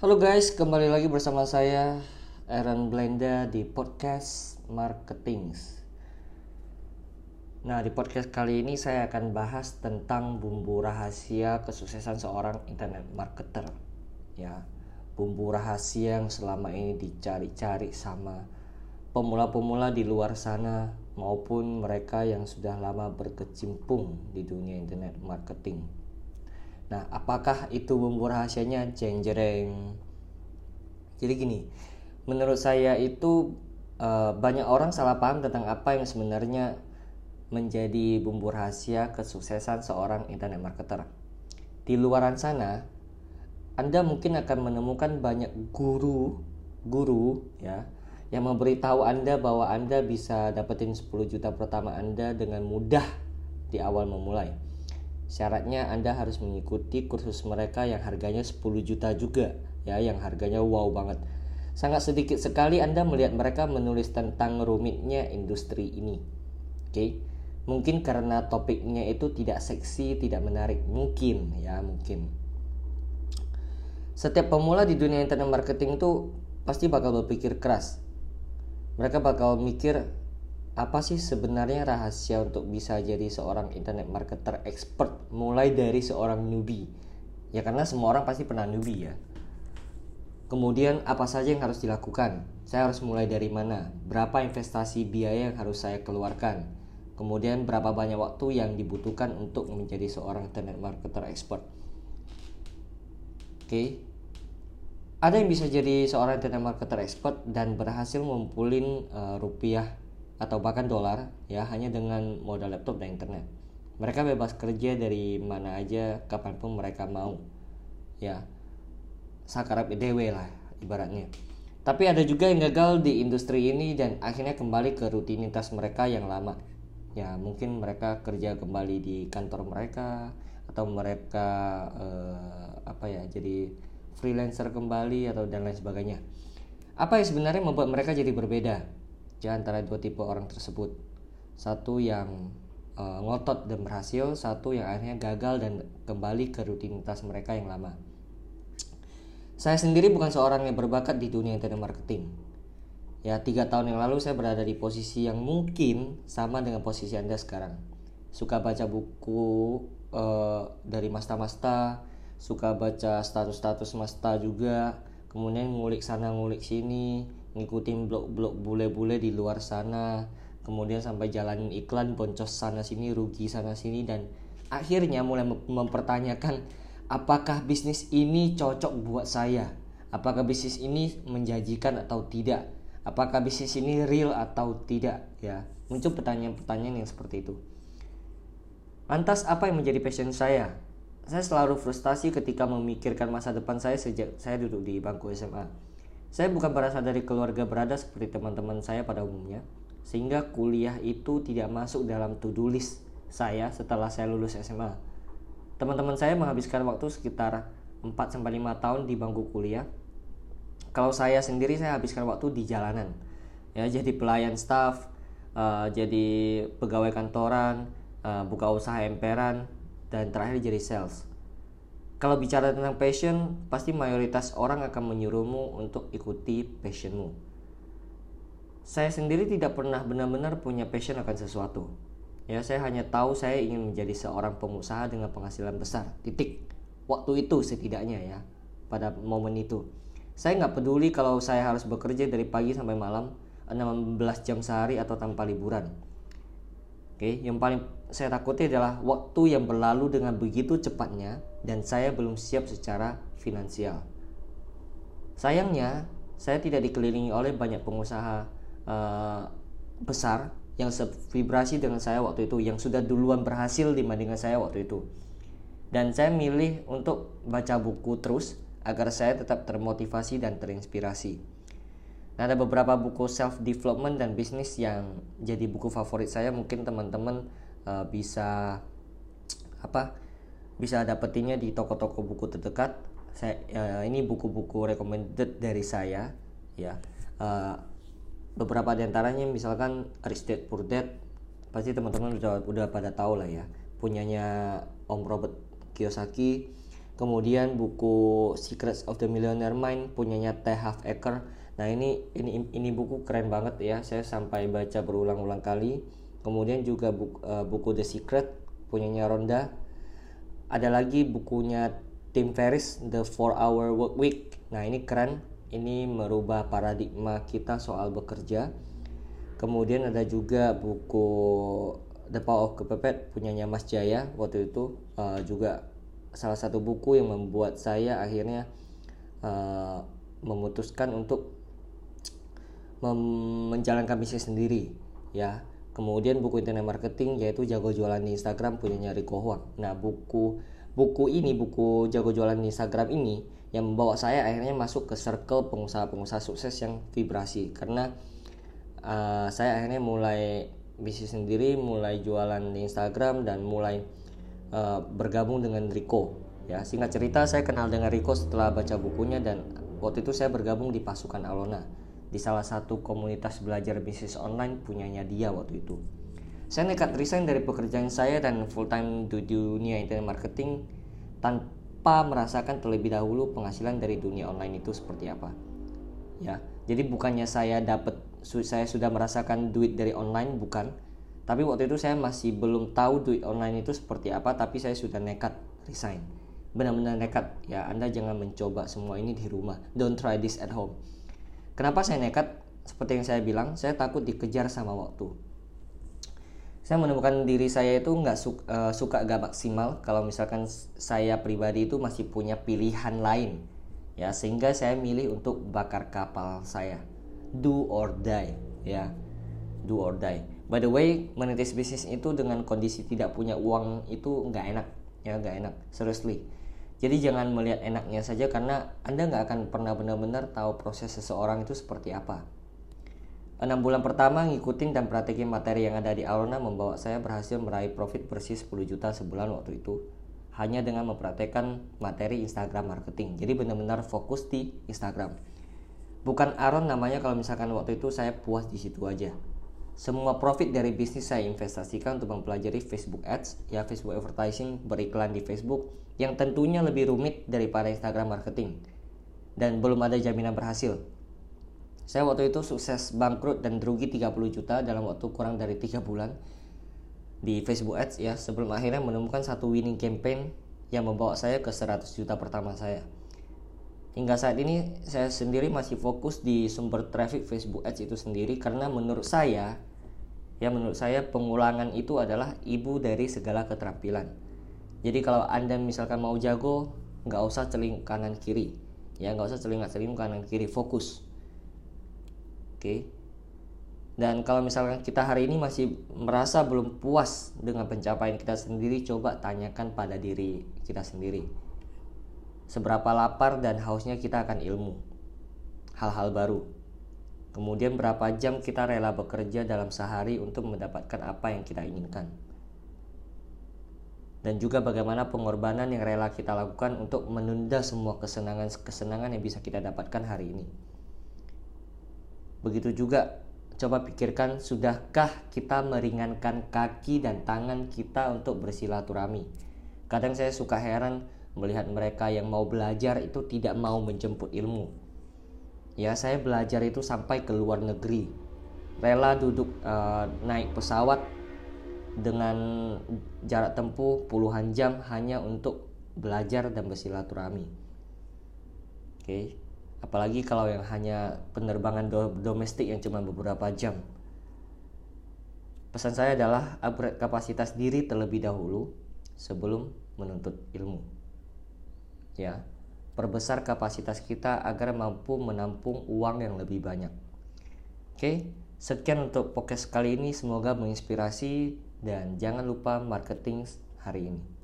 Halo guys, kembali lagi bersama saya Aaron Blenda di podcast Marketing. Nah, di podcast kali ini saya akan bahas tentang bumbu rahasia kesuksesan seorang internet marketer. Ya, bumbu rahasia yang selama ini dicari-cari sama pemula-pemula di luar sana maupun mereka yang sudah lama berkecimpung di dunia internet marketing. Nah, apakah itu bumbu rahasianya? Jeng jereng. Jadi gini, menurut saya itu uh, banyak orang salah paham tentang apa yang sebenarnya menjadi bumbu rahasia kesuksesan seorang internet marketer. Di luaran sana, Anda mungkin akan menemukan banyak guru, guru ya, yang memberitahu Anda bahwa Anda bisa dapetin 10 juta pertama Anda dengan mudah di awal memulai. Syaratnya Anda harus mengikuti kursus mereka yang harganya 10 juta juga, ya, yang harganya wow banget. Sangat sedikit sekali Anda melihat mereka menulis tentang rumitnya industri ini. Oke. Okay? Mungkin karena topiknya itu tidak seksi, tidak menarik, mungkin ya, mungkin. Setiap pemula di dunia internet marketing itu pasti bakal berpikir keras mereka bakal mikir apa sih sebenarnya rahasia untuk bisa jadi seorang internet marketer expert? Mulai dari seorang newbie. Ya karena semua orang pasti pernah newbie ya. Kemudian apa saja yang harus dilakukan? Saya harus mulai dari mana? Berapa investasi biaya yang harus saya keluarkan? Kemudian berapa banyak waktu yang dibutuhkan untuk menjadi seorang internet marketer expert? Oke. Ada yang bisa jadi seorang internet marketer expert dan berhasil ngumpulin uh, rupiah atau bahkan dolar ya hanya dengan modal laptop dan internet. Mereka bebas kerja dari mana aja kapan pun mereka mau. Ya, sakarap dewe lah ibaratnya. Tapi ada juga yang gagal di industri ini dan akhirnya kembali ke rutinitas mereka yang lama. Ya, mungkin mereka kerja kembali di kantor mereka atau mereka uh, apa ya jadi freelancer kembali atau dan lain sebagainya. Apa yang sebenarnya membuat mereka jadi berbeda di antara dua tipe orang tersebut? Satu yang uh, ngotot dan berhasil, satu yang akhirnya gagal dan kembali ke rutinitas mereka yang lama. Saya sendiri bukan seorang yang berbakat di dunia internet marketing. Ya, tiga tahun yang lalu saya berada di posisi yang mungkin sama dengan posisi Anda sekarang. Suka baca buku uh, dari masta-masta, suka baca status-status Masta juga kemudian ngulik sana ngulik sini ngikutin blog-blog bule-bule di luar sana kemudian sampai jalanin iklan boncos sana sini rugi sana sini dan akhirnya mulai mempertanyakan apakah bisnis ini cocok buat saya? Apakah bisnis ini menjanjikan atau tidak? Apakah bisnis ini real atau tidak? Ya muncul pertanyaan-pertanyaan yang seperti itu. Lantas apa yang menjadi passion saya? Saya selalu frustasi ketika memikirkan masa depan saya sejak saya duduk di bangku SMA. Saya bukan berasal dari keluarga berada seperti teman-teman saya pada umumnya, sehingga kuliah itu tidak masuk dalam to-do list saya setelah saya lulus SMA. Teman-teman saya menghabiskan waktu sekitar 4 sampai 5 tahun di bangku kuliah. Kalau saya sendiri saya habiskan waktu di jalanan. Ya, jadi pelayan staff, uh, jadi pegawai kantoran, uh, buka usaha emperan, dan terakhir jadi sales. Kalau bicara tentang passion, pasti mayoritas orang akan menyuruhmu untuk ikuti passionmu. Saya sendiri tidak pernah benar-benar punya passion akan sesuatu. Ya, saya hanya tahu saya ingin menjadi seorang pengusaha dengan penghasilan besar. Titik. Waktu itu setidaknya ya, pada momen itu. Saya nggak peduli kalau saya harus bekerja dari pagi sampai malam 16 jam sehari atau tanpa liburan. Oke, yang paling saya takuti adalah waktu yang berlalu dengan begitu cepatnya dan saya belum siap secara finansial. Sayangnya, saya tidak dikelilingi oleh banyak pengusaha uh, besar yang sevibrasi dengan saya waktu itu, yang sudah duluan berhasil dibandingkan saya waktu itu. Dan saya milih untuk baca buku terus agar saya tetap termotivasi dan terinspirasi. Nah, ada beberapa buku self development dan bisnis yang jadi buku favorit saya. Mungkin teman-teman uh, bisa apa? Bisa dapetinnya di toko-toko buku terdekat. Saya uh, ini buku-buku recommended dari saya, ya. Uh, beberapa di antaranya misalkan Rich Dad Poor Dad pasti teman-teman udah udah pada tahu lah ya punyanya Om Robert Kiyosaki kemudian buku Secrets of the Millionaire Mind punyanya T. Half Acre nah ini ini ini buku keren banget ya. Saya sampai baca berulang-ulang kali. Kemudian juga buku, uh, buku The Secret punyanya Ronda. Ada lagi bukunya Tim Ferriss The 4 Hour Work Week. Nah ini keren. Ini merubah paradigma kita soal bekerja. Kemudian ada juga buku The Power of Kepepet punyanya Mas Jaya waktu itu. Uh, juga salah satu buku yang membuat saya akhirnya uh, memutuskan untuk menjalankan bisnis sendiri ya. Kemudian buku internet marketing yaitu jago jualan di Instagram punyanya Rico Huang nah buku buku ini buku jago jualan di Instagram ini yang membawa saya akhirnya masuk ke circle pengusaha-pengusaha sukses yang vibrasi. Karena uh, saya akhirnya mulai bisnis sendiri mulai jualan di Instagram dan mulai uh, bergabung dengan Rico ya. Singkat cerita saya kenal dengan Rico setelah baca bukunya dan waktu itu saya bergabung di pasukan Alona di salah satu komunitas belajar bisnis online punyanya dia waktu itu. Saya nekat resign dari pekerjaan saya dan full time di dunia internet marketing tanpa merasakan terlebih dahulu penghasilan dari dunia online itu seperti apa. Ya, jadi bukannya saya dapat saya sudah merasakan duit dari online bukan, tapi waktu itu saya masih belum tahu duit online itu seperti apa tapi saya sudah nekat resign. Benar-benar nekat. Ya, Anda jangan mencoba semua ini di rumah. Don't try this at home Kenapa saya nekat? Seperti yang saya bilang, saya takut dikejar sama waktu. Saya menemukan diri saya itu nggak suka, uh, suka gak maksimal kalau misalkan saya pribadi itu masih punya pilihan lain, ya sehingga saya milih untuk bakar kapal saya, do or die, ya, do or die. By the way, menitis bisnis itu dengan kondisi tidak punya uang itu nggak enak, ya nggak enak, seriously jadi jangan melihat enaknya saja karena Anda nggak akan pernah benar-benar tahu proses seseorang itu seperti apa. Enam bulan pertama ngikutin dan praktekin materi yang ada di Alona membawa saya berhasil meraih profit bersih 10 juta sebulan waktu itu hanya dengan mempraktekkan materi Instagram marketing. Jadi benar-benar fokus di Instagram. Bukan Aaron namanya kalau misalkan waktu itu saya puas di situ aja. Semua profit dari bisnis saya investasikan untuk mempelajari Facebook Ads, ya Facebook Advertising, beriklan di Facebook, yang tentunya lebih rumit daripada Instagram marketing dan belum ada jaminan berhasil. Saya waktu itu sukses bangkrut dan rugi 30 juta dalam waktu kurang dari 3 bulan di Facebook Ads ya sebelum akhirnya menemukan satu winning campaign yang membawa saya ke 100 juta pertama saya. Hingga saat ini saya sendiri masih fokus di sumber traffic Facebook Ads itu sendiri karena menurut saya ya menurut saya pengulangan itu adalah ibu dari segala keterampilan. Jadi kalau anda misalkan mau jago nggak usah celing kanan kiri. Ya nggak usah celing celing kanan kiri fokus. Oke. Dan kalau misalkan kita hari ini masih merasa belum puas dengan pencapaian kita sendiri coba tanyakan pada diri kita sendiri. Seberapa lapar dan hausnya kita akan ilmu? Hal-hal baru kemudian berapa jam kita rela bekerja dalam sehari untuk mendapatkan apa yang kita inginkan dan juga bagaimana pengorbanan yang rela kita lakukan untuk menunda semua kesenangan-kesenangan yang bisa kita dapatkan hari ini. Begitu juga coba pikirkan sudahkah kita meringankan kaki dan tangan kita untuk bersilaturahmi. Kadang saya suka heran melihat mereka yang mau belajar itu tidak mau menjemput ilmu. Ya, saya belajar itu sampai ke luar negeri. Rela duduk uh, naik pesawat dengan jarak tempuh puluhan jam hanya untuk belajar dan bersilaturahmi. Oke, okay. apalagi kalau yang hanya penerbangan do domestik yang cuma beberapa jam. Pesan saya adalah upgrade kapasitas diri terlebih dahulu sebelum menuntut ilmu. Ya, perbesar kapasitas kita agar mampu menampung uang yang lebih banyak. Oke, sekian untuk podcast kali ini. Semoga menginspirasi dan jangan lupa marketing hari ini.